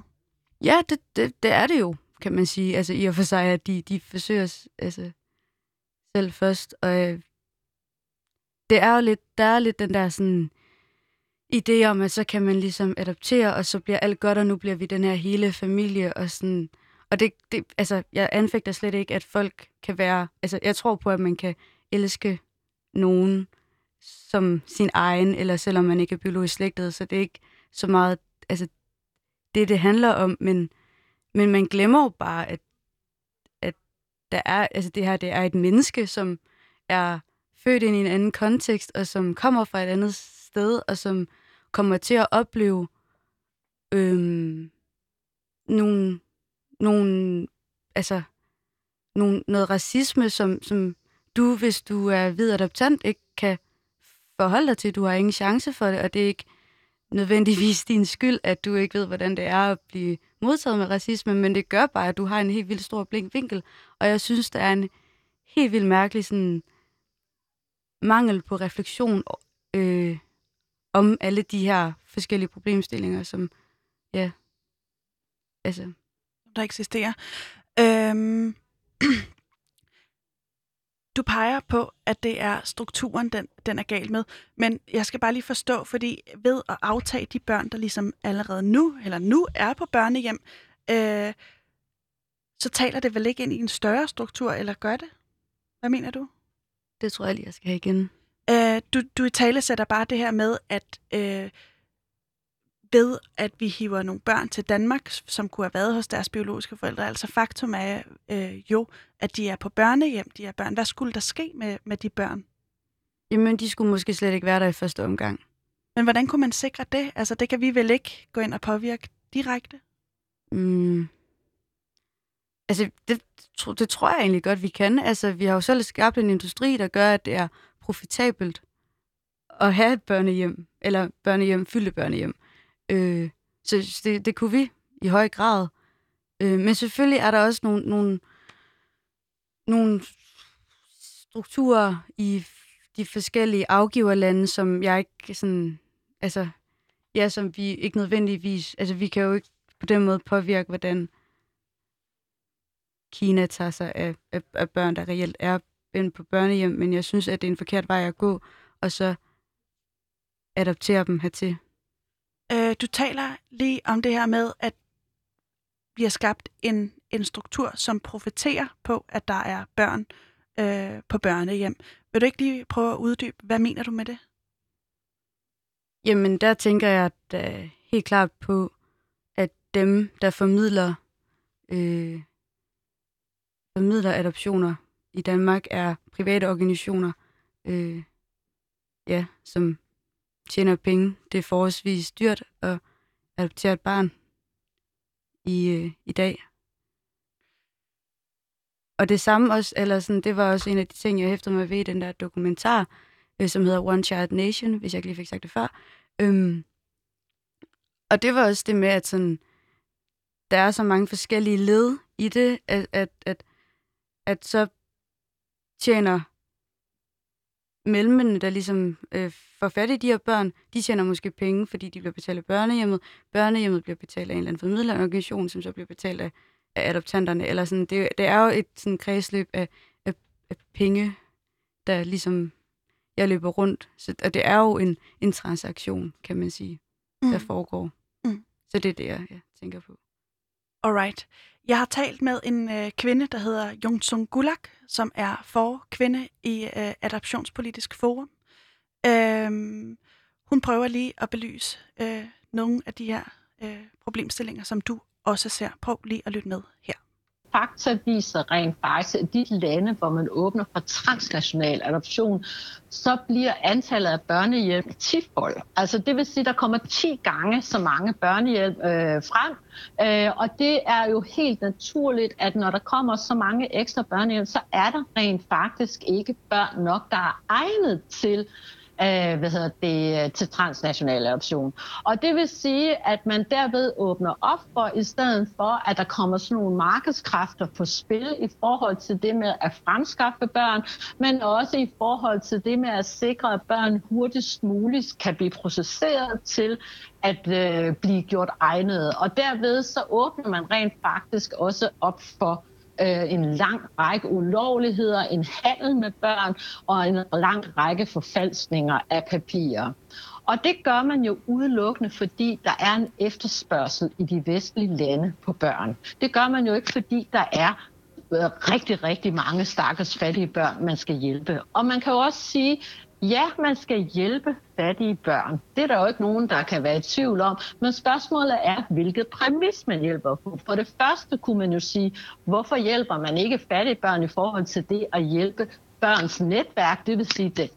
Ja, det, det, det er det jo, kan man sige. Altså i og for sig, at de, de forsøger altså, selv først. Og øh, det er jo lidt, der er lidt den der sådan idé om, at så kan man ligesom adoptere, og så bliver alt godt, og nu bliver vi den her hele familie, og sådan, og det, det, altså, jeg anfægter slet ikke, at folk kan være... Altså, jeg tror på, at man kan elske nogen som sin egen, eller selvom man ikke er biologisk slægtet, så det er ikke så meget altså, det, det handler om, men, men man glemmer jo bare, at, at der er, altså det her det er et menneske, som er født ind i en anden kontekst, og som kommer fra et andet sted, og som kommer til at opleve øhm, nogle, nogle, altså, nogle, noget racisme, som, som du, hvis du er hvid adoptant, ikke kan forholde dig til. Du har ingen chance for det, og det er ikke nødvendigvis din skyld, at du ikke ved, hvordan det er at blive modtaget med racisme, men det gør bare, at du har en helt vildt stor blink vinkel. Og jeg synes, der er en helt vildt mærkelig sådan, mangel på refleksion øh, om alle de her forskellige problemstillinger, som, ja, altså... Der eksisterer. Øhm, du peger på, at det er strukturen, den, den er gal med. Men jeg skal bare lige forstå, fordi ved at aftage de børn, der ligesom allerede nu, eller nu er på børnehjem, øh, så taler det vel ikke ind i en større struktur, eller gør det? Hvad mener du? Det tror jeg lige, jeg skal have igen. Øh, du, du i tale sætter bare det her med, at øh, ved at vi hiver nogle børn til Danmark, som kunne have været hos deres biologiske forældre. Altså faktum er øh, jo, at de er på børnehjem, de er børn. Hvad skulle der ske med, med de børn? Jamen, de skulle måske slet ikke være der i første omgang. Men hvordan kunne man sikre det? Altså, det kan vi vel ikke gå ind og påvirke direkte? Mm. Altså, det, det tror jeg egentlig godt, vi kan. Altså, vi har jo selv skabt en industri, der gør, at det er profitabelt at have et børnehjem, eller børnehjem, fyldte børnehjem. Øh, så det, det kunne vi i høj grad. Øh, men selvfølgelig er der også nogle, nogle, nogle strukturer i de forskellige afgiverlande, som jeg ikke sådan, altså, ja, som vi ikke nødvendigvis, altså vi kan jo ikke på den måde påvirke, hvordan Kina tager sig af, af, af børn, der reelt er inde på børnehjem, men jeg synes, at det er en forkert vej at gå, og så adoptere dem hertil. Øh, du taler lige om det her med, at vi har skabt en, en struktur, som profiterer på, at der er børn øh, på børnehjem. Vil du ikke lige prøve at uddybe, hvad mener du med det? Jamen, der tænker jeg at, uh, helt klart på, at dem, der formidler, øh, formidler adoptioner i Danmark, er private organisationer, øh, ja, som tjener penge. Det er forholdsvis dyrt at adoptere et barn i, øh, i dag. Og det samme også, eller sådan, det var også en af de ting, jeg hæftede mig ved i den der dokumentar, øh, som hedder One Child Nation, hvis jeg ikke lige fik sagt det før. Øhm, og det var også det med, at sådan, der er så mange forskellige led i det, at, at, at, at så tjener mellemmændene, der ligesom øh, får fat i de her børn, de tjener måske penge, fordi de bliver betalt af børnehjemmet. Børnehjemmet bliver betalt af en eller anden formidlerorganisation, som så bliver betalt af, af adoptanterne. Eller sådan, det, det er jo et sådan, kredsløb af, af, af penge, der ligesom jeg løber rundt. Så, og det er jo en, en transaktion, kan man sige, mm. der foregår. Mm. Så det er det, jeg, jeg tænker på. Alright. Jeg har talt med en øh, kvinde, der hedder Jungsung Gulak, som er forkvinde i øh, Adoptionspolitisk Forum. Øhm, hun prøver lige at belyse øh, nogle af de her øh, problemstillinger, som du også ser. Prøv lige at lytte med her fakta viser rent faktisk, at de lande, hvor man åbner for transnational adoption, så bliver antallet af børnehjælp 10 Altså det vil sige, at der kommer 10 gange så mange børnehjælp øh, frem. Øh, og det er jo helt naturligt, at når der kommer så mange ekstra børnehjælp, så er der rent faktisk ikke børn nok, der er egnet til øh, hvad hedder det, øh, til transnational adoption. Og det vil sige, at man derved åbner op for, i stedet for, at der kommer sådan nogle markedskræfter på spil i forhold til det med at fremskaffe børn, men også i forhold til det med at sikre, at børn hurtigst muligt kan blive processeret til at øh, blive gjort egnet. Og derved så åbner man rent faktisk også op for øh, en lang række ulovligheder, en handel med børn og en lang række forfalskninger af papirer. Og det gør man jo udelukkende, fordi der er en efterspørgsel i de vestlige lande på børn. Det gør man jo ikke, fordi der er øh, rigtig, rigtig mange stakkels fattige børn, man skal hjælpe. Og man kan jo også sige, Ja, man skal hjælpe fattige børn. Det er der jo ikke nogen, der kan være i tvivl om. Men spørgsmålet er, hvilket præmis man hjælper på. For det første kunne man jo sige, hvorfor hjælper man ikke fattige børn i forhold til det at hjælpe børns netværk, det vil sige det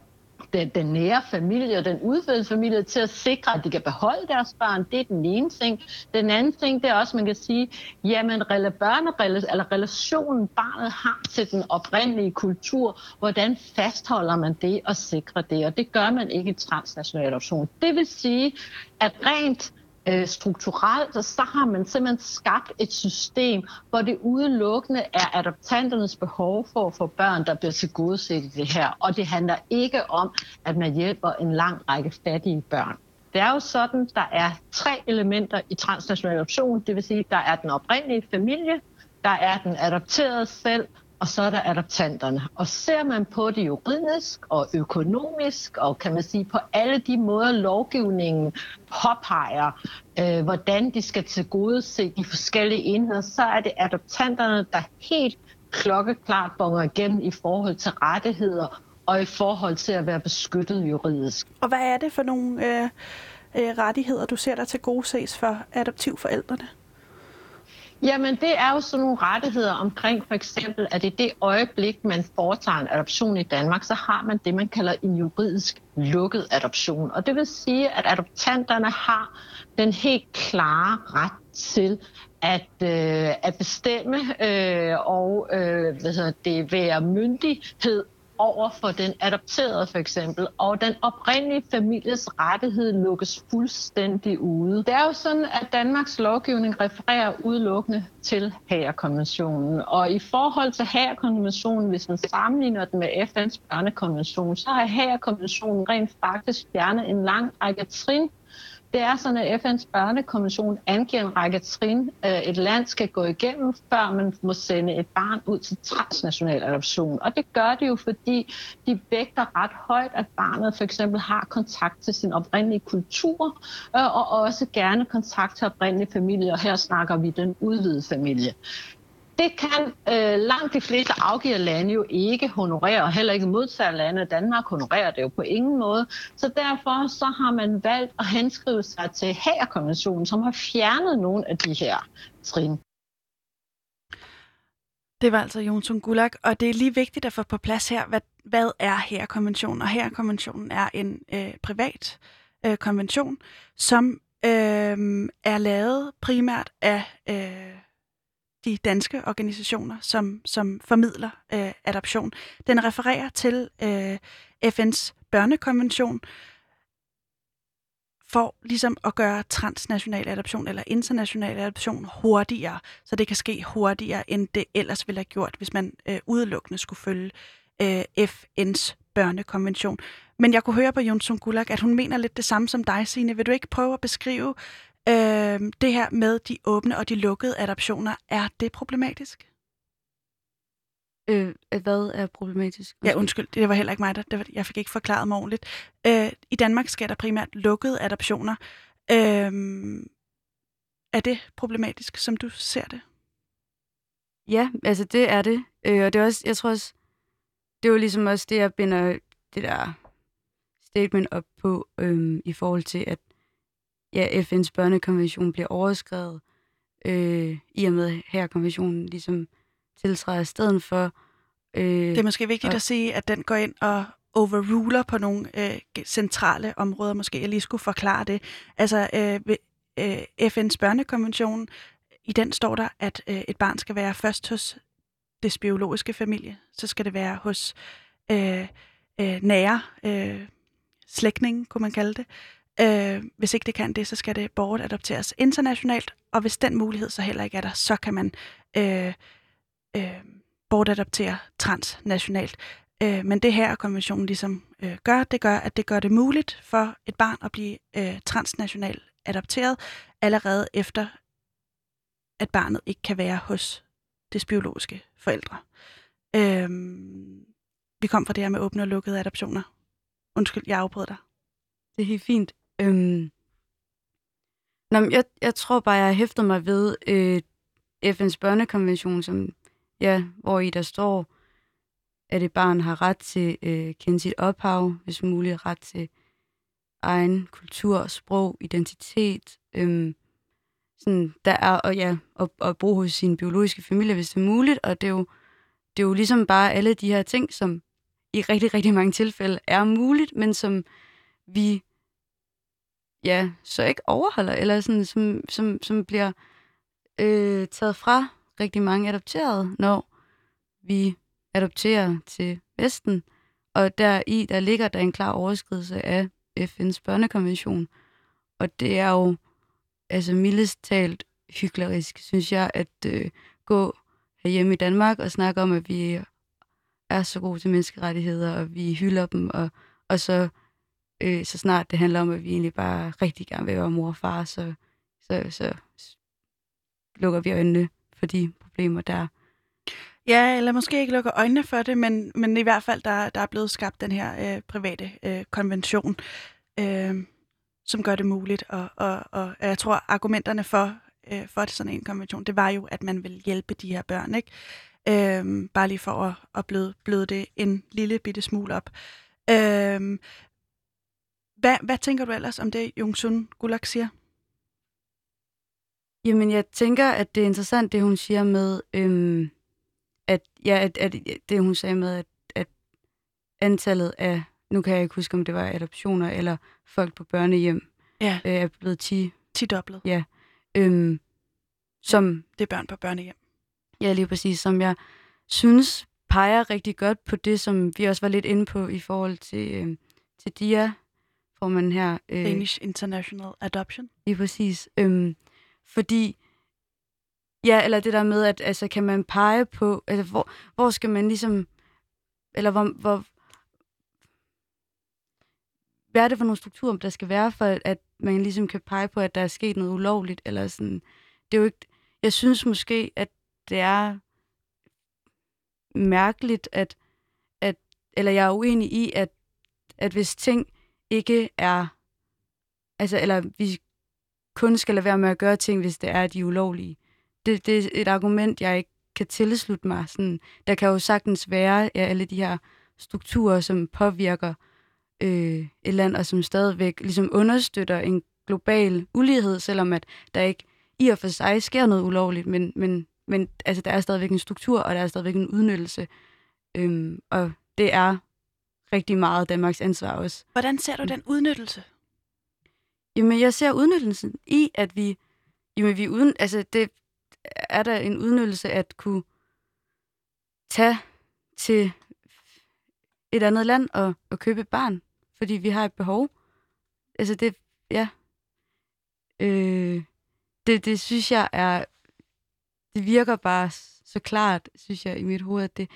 den, den nære familie og den udvidede familie til at sikre, at de kan beholde deres barn. Det er den ene ting. Den anden ting, det er også, at man kan sige, jamen børne, eller relationen barnet har til den oprindelige kultur, hvordan fastholder man det og sikrer det? Og det gør man ikke i transnational adoption. Det vil sige, at rent øh, strukturelt, så har man simpelthen skabt et system, hvor det udelukkende er adoptanternes behov for at få børn, der bliver tilgodeset i det her. Og det handler ikke om, at man hjælper en lang række fattige børn. Det er jo sådan, der er tre elementer i transnational adoption. Det vil sige, der er den oprindelige familie, der er den adopterede selv, og så er der adoptanterne. Og ser man på det juridisk og økonomisk, og kan man sige på alle de måder, lovgivningen påpeger, øh, hvordan de skal tilgodese de forskellige enheder, så er det adoptanterne, der helt klokkeklart bonger igennem i forhold til rettigheder og i forhold til at være beskyttet juridisk. Og hvad er det for nogle øh, øh, rettigheder, du ser der til gode ses for adoptivforældrene? Jamen, det er jo sådan nogle rettigheder omkring for eksempel, at i det øjeblik, man foretager en adoption i Danmark, så har man det, man kalder en juridisk lukket adoption. Og det vil sige, at adoptanterne har den helt klare ret til at, øh, at bestemme øh, og øh, hvad hedder det, være myndighed over for den adopterede for eksempel, og den oprindelige families rettighed lukkes fuldstændig ude. Det er jo sådan, at Danmarks lovgivning refererer udelukkende til Hagerkonventionen, og i forhold til Hagerkonventionen, hvis man sammenligner den med FN's børnekonvention, så har Hagerkonventionen rent faktisk fjernet en lang række trin, det er sådan, at FN's børnekonvention angiver en række trin, øh, et land skal gå igennem, før man må sende et barn ud til transnational adoption. Og det gør det jo, fordi de vægter ret højt, at barnet for eksempel har kontakt til sin oprindelige kultur, øh, og også gerne kontakt til oprindelige familie, og her snakker vi den udvidede familie. Det kan øh, langt de fleste afgiver lande jo ikke honorere, og heller ikke modtagerlande. Danmark honorerer det jo på ingen måde. Så derfor så har man valgt at henskrive sig til Hagerkonventionen, som har fjernet nogle af de her trin. Det var altså Jonsson Gulag, og det er lige vigtigt at få på plads her, hvad, hvad er Hagerkonventionen? Og Hagerkonventionen er en øh, privat øh, konvention, som øh, er lavet primært af øh, de danske organisationer, som, som formidler øh, adoption. Den refererer til øh, FN's børnekonvention for ligesom at gøre transnational adoption eller international adoption hurtigere, så det kan ske hurtigere, end det ellers ville have gjort, hvis man øh, udelukkende skulle følge øh, FN's børnekonvention. Men jeg kunne høre på Jonsson Gulag, at hun mener lidt det samme som dig, Signe. Vil du ikke prøve at beskrive, Øh, det her med de åbne og de lukkede adoptioner, er det problematisk? Øh, hvad er problematisk? Ja, undskyld, det var heller ikke mig, der, det var, jeg fik ikke forklaret mig ordentligt. Øh, I Danmark sker der primært lukkede adoptioner. Øh, er det problematisk, som du ser det? Ja, altså det er det. Øh, og det er også, jeg tror også, det er jo ligesom også det, jeg binder det der statement op på, øh, i forhold til, at ja, FN's børnekonvention bliver overskrevet, øh, i og med her konventionen ligesom tiltræder stedet for. Øh, det er måske vigtigt og, at sige, at den går ind og overruler på nogle øh, centrale områder. Måske jeg lige skulle forklare det. Altså øh, ved, øh, FN's børnekonvention, i den står der, at øh, et barn skal være først hos det biologiske familie, så skal det være hos øh, øh, nære øh, slægtninge, kunne man kalde det. Øh, hvis ikke det kan det, så skal det bortadopteres internationalt, og hvis den mulighed så heller ikke er der, så kan man øh, øh, bortadoptere transnationalt. Øh, men det her konventionen ligesom øh, gør, det gør, at det gør det muligt for et barn at blive øh, transnationalt adopteret allerede efter, at barnet ikke kan være hos det biologiske forældre. Øh, vi kom fra det her med åbne og lukkede adoptioner. Undskyld, jeg afbrød dig. det er helt fint. Øhm, Nå, men jeg, jeg tror bare, jeg har hæftet mig ved øh, FN's børnekonvention, som, ja, hvor i der står, at et barn har ret til øh, kende sit ophav, hvis muligt ret til egen kultur, sprog, identitet, øhm, sådan, der er, og ja, at, at bo hos sin biologiske familie, hvis det er muligt, og det er jo, det er jo ligesom bare alle de her ting, som i rigtig, rigtig mange tilfælde er muligt, men som vi ja, så ikke overholder, eller sådan, som, som, som bliver øh, taget fra rigtig mange adopterede, når vi adopterer til Vesten. Og der i der ligger der en klar overskridelse af FN's børnekonvention. Og det er jo altså mildest talt hyklerisk, synes jeg, at øh, gå herhjemme i Danmark og snakke om, at vi er så gode til menneskerettigheder, og vi hylder dem, og, og så, øh, så snart det handler om, at vi egentlig bare rigtig gerne vil være mor og far, så, så, så lukker vi øjnene for de problemer, der Ja, eller måske ikke lukker øjnene for det, men, men i hvert fald, der, der er blevet skabt den her øh, private øh, konvention, øh, som gør det muligt. Og, og, og jeg tror, argumenterne for, øh, for sådan en konvention, det var jo, at man vil hjælpe de her børn, ikke? Øh, bare lige for at, at bløde, bløde det en lille bitte smule op. Øh, hvad, hvad tænker du ellers om det, Jung Sun Gulag siger? Jamen, jeg tænker, at det er interessant, det hun siger med, øhm, at, ja, at, at det hun sagde med, at, at antallet af, nu kan jeg ikke huske, om det var adoptioner eller folk på børnehjem, Ja, øh, er blevet 10. 10 doblet. Ja. Øhm, som, Det er børn på børnehjem. ja, lige præcis, som jeg synes peger rigtig godt på det, som vi også var lidt inde på i forhold til, øh, til DIA, får man her. Øh, Danish International Adoption. Lige præcis. Øhm, fordi, ja, eller det der med, at altså, kan man pege på, altså, hvor, hvor skal man ligesom, eller hvor, hvor, hvad er det for nogle strukturer, der skal være, for at man ligesom kan pege på, at der er sket noget ulovligt, eller sådan, det er jo ikke, jeg synes måske, at det er mærkeligt, at, at eller jeg er uenig i, at, at hvis ting ikke er, altså, eller vi kun skal lade være med at gøre ting, hvis det er de ulovlige. Det, det er et argument, jeg ikke kan tilslutte mig. Sådan, der kan jo sagtens være ja, alle de her strukturer, som påvirker øh, et land, og som stadigvæk ligesom understøtter en global ulighed, selvom at der ikke i og for sig sker noget ulovligt, men, men, men altså, der er stadigvæk en struktur, og der er stadigvæk en udnyttelse. Øhm, og det er rigtig meget Danmarks ansvar også. Hvordan ser du den udnyttelse? Jamen, jeg ser udnyttelsen i, at vi, jamen, vi uden, altså, det er der en udnyttelse at kunne tage til et andet land og, og købe et barn, fordi vi har et behov. Altså, det, ja. Øh, det, det synes jeg er, det virker bare så klart, synes jeg, i mit hoved, at det,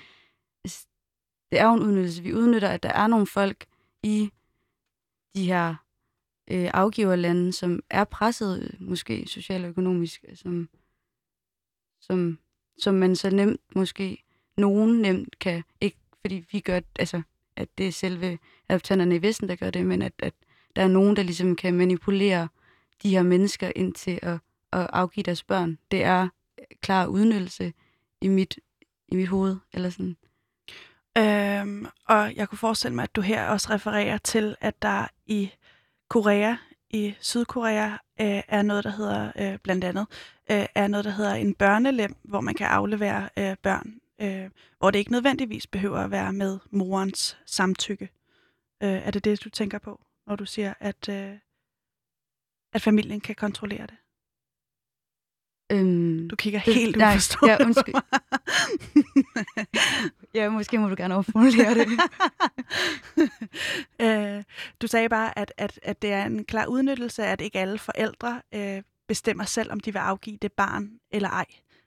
det er jo en udnyttelse. Vi udnytter, at der er nogle folk i de her øh, afgiverlande, som er presset måske socialt og økonomisk, øh, som, som, som man så nemt måske, nogen nemt kan, ikke fordi vi gør, altså, at det er selve adoptanterne i Vesten, der gør det, men at, at der er nogen, der ligesom kan manipulere de her mennesker ind til at, at afgive deres børn. Det er øh, klar udnyttelse i mit, i mit hoved, eller sådan. Øhm, og jeg kunne forestille mig, at du her også refererer til, at der i Korea, i Sydkorea, øh, er noget, der hedder, øh, blandt andet, øh, er noget, der hedder en børnelem, hvor man kan aflevere øh, børn, øh, hvor det ikke nødvendigvis behøver at være med morens samtykke. Øh, er det det, du tænker på, når du siger, at, øh, at familien kan kontrollere det? Øhm, Du kigger helt nej, uforstående. ja, undskyld. ja, måske må du gerne overformulere det. øh, du sagde bare, at, at, at det er en klar udnyttelse, at ikke alle forældre øh, bestemmer selv, om de vil afgive det barn eller ej.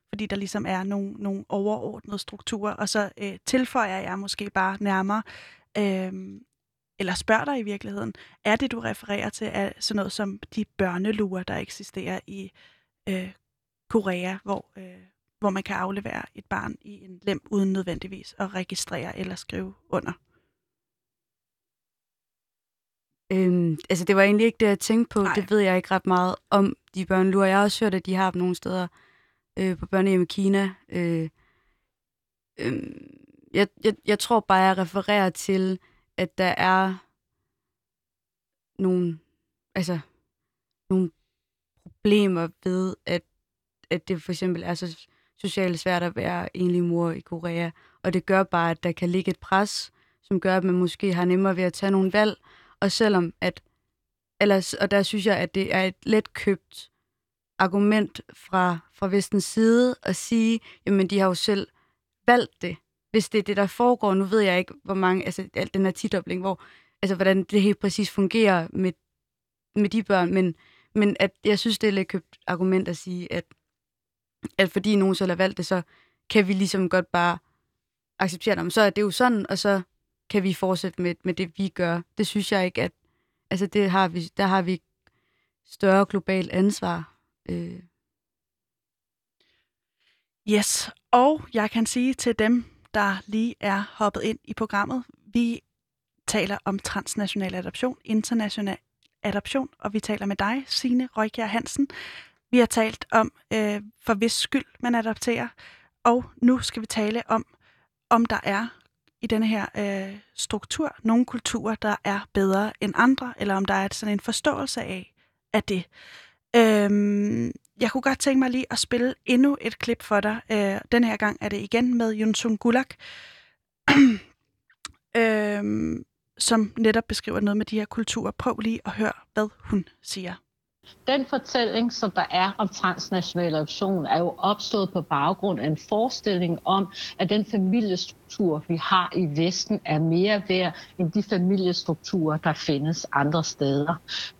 Fordi der ligesom er nogle, nogle overordnede strukturer. Og så øh, tilføjer jeg måske bare nærmere, øh, eller spørger dig i virkeligheden, er det, du refererer til, er sådan noget som de børneluer, der eksisterer i øh, Korea, hvor, øh, hvor man kan aflevere et barn i en lem uden nødvendigvis at registrere eller skrive under? øhm, altså, det var egentlig ikke det, jeg tænkte på. Nej. Det ved jeg ikke ret meget om, de børnelurer. Jeg har også hørt, at de har dem nogle steder øh, på børnehjem i Kina. Øh, øh, jeg, jeg, jeg tror bare, jeg refererer til, at der er nogle, altså, nogle problemer ved, at, at det for eksempel er så socialt svært at være enlig mor i Korea. Og det gør bare, at der kan ligge et pres, som gør, at man måske har nemmere ved at tage nogle valg. Og selvom at, ellers, og der synes jeg, at det er et let købt argument fra, fra vestens side at sige, jamen de har jo selv valgt det. Hvis det er det, der foregår, nu ved jeg ikke, hvor mange, altså alt den her tidobling, hvor, altså hvordan det helt præcis fungerer med, med de børn, men, men at jeg synes, det er lidt købt argument at sige, at, at fordi nogen selv har valgt det, så kan vi ligesom godt bare acceptere dem. Så er det jo sådan, og så kan vi fortsætte med, med det, vi gør. Det synes jeg ikke, at altså det har vi, der har vi større globalt ansvar. Øh, Yes, og jeg kan sige til dem, der lige er hoppet ind i programmet, vi taler om transnational adoption, international adoption, og vi taler med dig, Signe Røykjær Hansen. Vi har talt om, øh, for hvis skyld man adopterer, og nu skal vi tale om, om der er i denne her øh, struktur nogle kulturer, der er bedre end andre, eller om der er sådan en forståelse af, af det. Øhm, jeg kunne godt tænke mig lige at spille endnu et klip for dig. Øh, den her gang er det igen med Yunsun Gulak, øhm, som netop beskriver noget med de her kulturer. Prøv lige at høre, hvad hun siger. Den fortælling, som der er om transnational adoption, er jo opstået på baggrund af en forestilling om, at den familiestrukturer, vi har i Vesten, er mere værd end de familiestrukturer, der findes andre steder.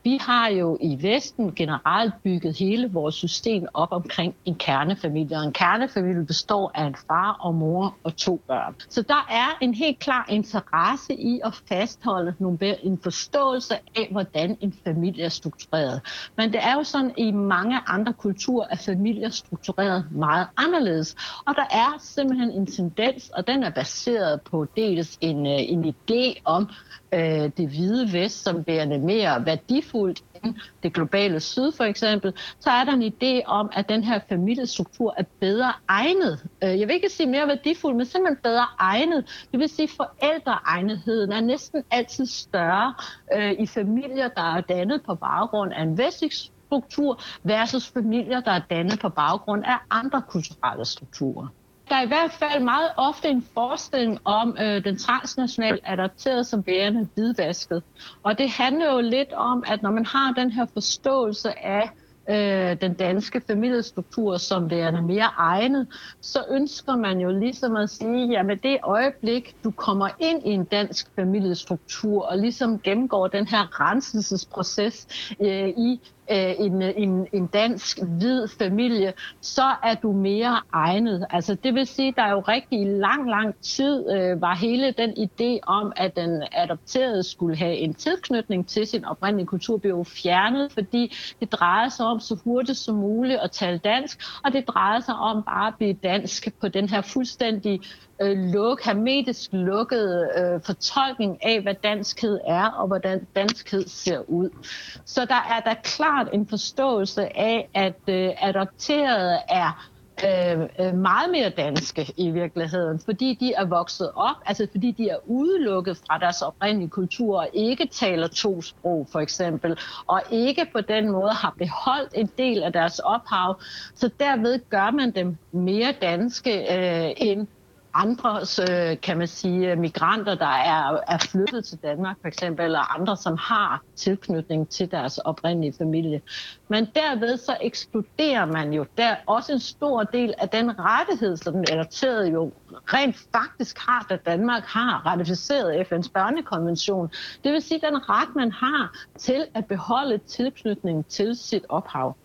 Vi har jo i Vesten generelt bygget hele vores system op omkring en kernefamilie, og en kernefamilie består af en far og mor og to børn. Så der er en helt klar interesse i at fastholde en forståelse af, hvordan en familie er struktureret. Men det er jo sådan, at i mange andre kulturer er familier struktureret meget anderledes. Og der er simpelthen en tendens, og den er baseret på dels en, øh, en idé om øh, det hvide vest som værende mere værdifuldt end det globale syd for eksempel, så er der en idé om, at den her familiestruktur er bedre egnet. Øh, jeg vil ikke sige mere værdifuld, men simpelthen bedre egnet. Det vil sige, at forældreegnetheden er næsten altid større øh, i familier, der er dannet på baggrund af en vestlig struktur versus familier, der er dannet på baggrund af andre kulturelle strukturer. Der er i hvert fald meget ofte en forestilling om øh, den transnationale adopterede som værende hvidvasket. Og det handler jo lidt om, at når man har den her forståelse af øh, den danske familiestruktur som værende mere egnet, så ønsker man jo ligesom at sige, at med det øjeblik, du kommer ind i en dansk familiestruktur og ligesom gennemgår den her renselsesproces øh, i øh, en, en, en dansk hvid familie, så er du mere egnet. Altså det vil sige, der er jo rigtig lang, lang tid øh, var hele den idé om, at den adopterede skulle have en tilknytning til sin oprindelige kultur, blev fjernet, fordi det drejede sig om så hurtigt som muligt at tale dansk, og det drejede sig om bare at blive dansk på den her fuldstændig øh, luk, hermetisk lukket øh, fortolkning af, hvad danskhed er, og hvordan danskhed ser ud. Så der er der klart en forståelse af, at øh, adopterede er øh, øh, meget mere danske i virkeligheden, fordi de er vokset op, altså fordi de er udelukket fra deres oprindelige kultur og ikke taler to sprog for eksempel, og ikke på den måde har beholdt en del af deres ophav, så derved gør man dem mere danske øh, end andre, øh, kan man sige, migranter, der er, er flyttet til Danmark for eksempel, eller andre, som har tilknytning til deres oprindelige familie. Men derved så ekskluderer man jo der også en stor del af den rettighed, som den adopterede jo rent faktisk har, da Danmark har ratificeret FN's børnekonvention. Det vil sige den ret, man har til at beholde tilknytningen til sit ophav.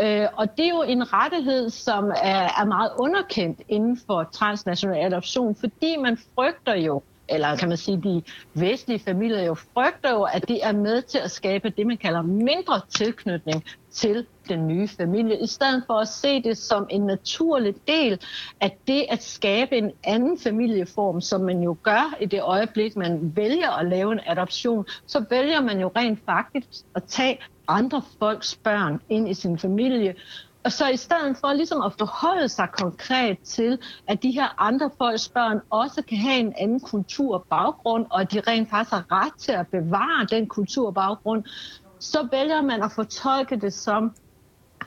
Øh, og det er jo en rettighed, som er, er meget underkendt inden for transnational adoption, fordi man frygter jo, eller kan man sige, de vestlige familier jo frygter jo, at det er med til at skabe det, man kalder mindre tilknytning til den nye familie, i stedet for at se det som en naturlig del af det at skabe en anden familieform, som man jo gør i det øjeblik, man vælger at lave en adoption, så vælger man jo rent faktisk at tage andre folks børn ind i sin familie, og så i stedet for ligesom at forholde sig konkret til, at de her andre folks børn også kan have en anden kulturbaggrund, og at de rent faktisk har ret til at bevare den kulturbaggrund, så vælger man at fortolke det som,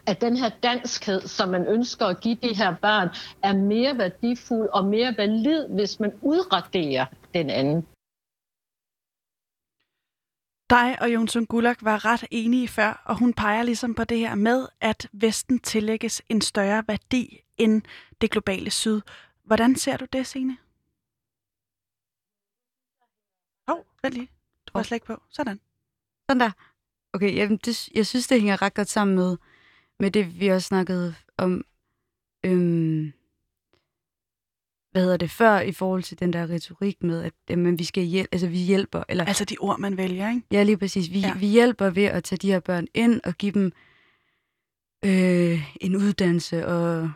at den her danskhed, som man ønsker at give de her børn, er mere værdifuld og mere valid, hvis man udraderer den anden dig og Jonsson Gullak var ret enige før, og hun peger ligesom på det her med, at Vesten tillægges en større værdi end det globale syd. Hvordan ser du det, Signe? Hov, oh, vent lige. Du var slet ikke på. Sådan. Sådan der. Okay, jeg, det, jeg synes, det hænger ret godt sammen med, med det, vi også snakkede om. Øhm, hvad hedder det, før i forhold til den der retorik med, at jamen, vi skal hjælpe, altså vi hjælper. Eller, altså de ord, man vælger, ikke? Ja, lige præcis. Vi, ja. vi hjælper ved at tage de her børn ind og give dem øh, en uddannelse og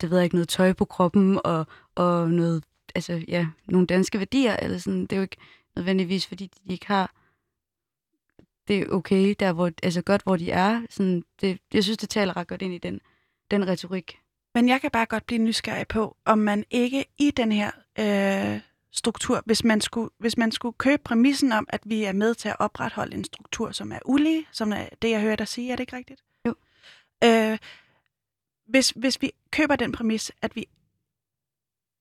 det ved jeg ikke, noget tøj på kroppen og, og noget, altså ja, nogle danske værdier, eller sådan. Det er jo ikke nødvendigvis, fordi de ikke har det er okay, der hvor, altså godt, hvor de er. Sådan, det, jeg synes, det taler ret godt ind i den, den retorik. Men jeg kan bare godt blive nysgerrig på, om man ikke i den her øh, struktur, hvis man, skulle, hvis man skulle købe præmissen om, at vi er med til at opretholde en struktur, som er ulige, som er det, jeg hører dig sige, er det ikke rigtigt? Jo. Øh, hvis, hvis vi køber den præmis, at vi,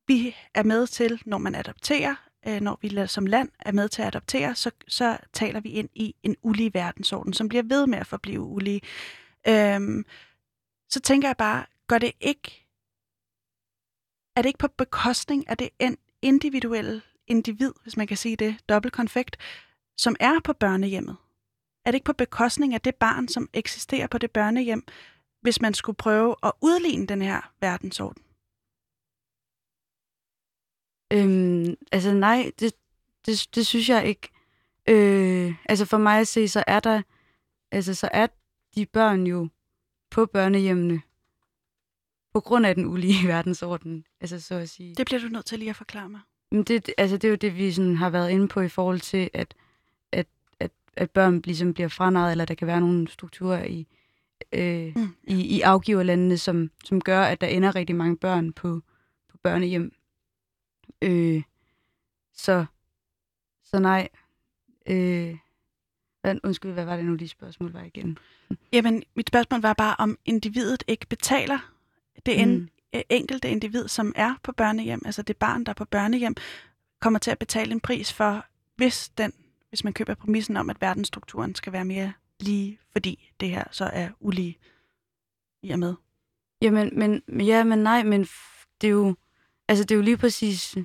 vi er med til, når man adopterer, øh, når vi som land er med til at adoptere, så, så taler vi ind i en ulige verdensorden, som bliver ved med at forblive ulige. Øh, så tænker jeg bare, gør det ikke, er det ikke på bekostning af det individuelle individ, hvis man kan sige det, dobbeltkonfekt, som er på børnehjemmet? Er det ikke på bekostning af det barn, som eksisterer på det børnehjem, hvis man skulle prøve at udligne den her verdensorden? Øhm, altså nej, det, det, det synes jeg ikke. Øh, altså for mig at se, så er der, altså så er de børn jo på børnehjemmene på grund af den ulige verdensorden, altså så at sige. Det bliver du nødt til lige at forklare mig. Men det, altså, det er jo det, vi sådan har været inde på i forhold til, at, at, at, at børn ligesom bliver franaret, eller der kan være nogle strukturer i, øh, mm. i, i afgiverlandene, som, som gør, at der ender rigtig mange børn på, på børnehjem. Øh, så, så nej. Øh, undskyld, hvad var det nu, de spørgsmål var igen? Jamen, mit spørgsmål var bare, om individet ikke betaler det en, mm. enkelte individ, som er på børnehjem, altså det barn, der er på børnehjem, kommer til at betale en pris for, hvis, den, hvis man køber præmissen om, at verdensstrukturen skal være mere lige, fordi det her så er ulige i og med. Jamen, men, ja, men nej, men det er jo, altså det er jo lige præcis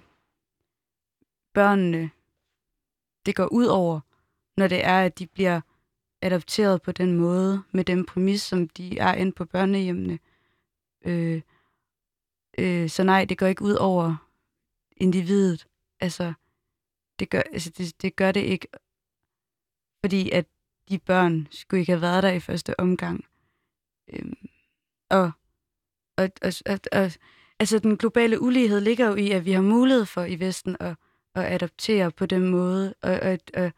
børnene, det går ud over, når det er, at de bliver adopteret på den måde, med den præmis, som de er inde på børnehjemmene. Øh, øh, så nej, det går ikke ud over individet. Altså, det gør, altså det, det gør det ikke, fordi at de børn skulle ikke have været der i første omgang. Øhm, og, og, og, og, og altså den globale ulighed ligger jo i, at vi har mulighed for i Vesten at, at adoptere på den måde. Og, og, og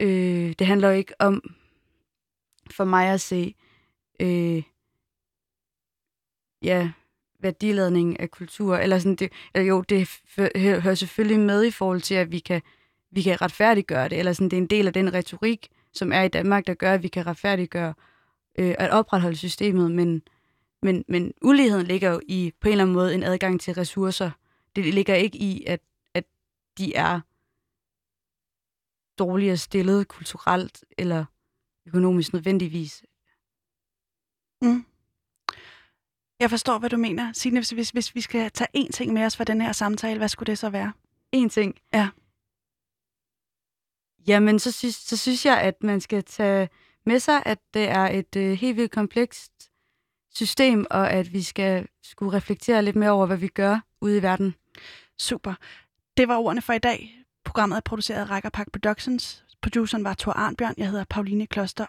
øh, det handler jo ikke om, for mig at se, øh, ja, værdiladning af kultur, eller sådan det, eller jo, det hører selvfølgelig med i forhold til, at vi kan, vi kan retfærdiggøre det, eller sådan, det er en del af den retorik, som er i Danmark, der gør, at vi kan retfærdiggøre øh, at opretholde systemet, men, men, men uligheden ligger jo i på en eller anden måde en adgang til ressourcer. Det ligger ikke i, at, at de er dårligere stillet kulturelt eller økonomisk nødvendigvis. Mm. Jeg forstår, hvad du mener. Signe, hvis, hvis, hvis vi skal tage én ting med os fra den her samtale, hvad skulle det så være? En ting? Ja. Jamen, så synes, så synes jeg, at man skal tage med sig, at det er et øh, helt vildt komplekst system, og at vi skal skulle reflektere lidt mere over, hvad vi gør ude i verden. Super. Det var ordene for i dag. Programmet er produceret af Rækkerpak Productions. Produceren var Thor Arnbjørn. Jeg hedder Pauline Kloster,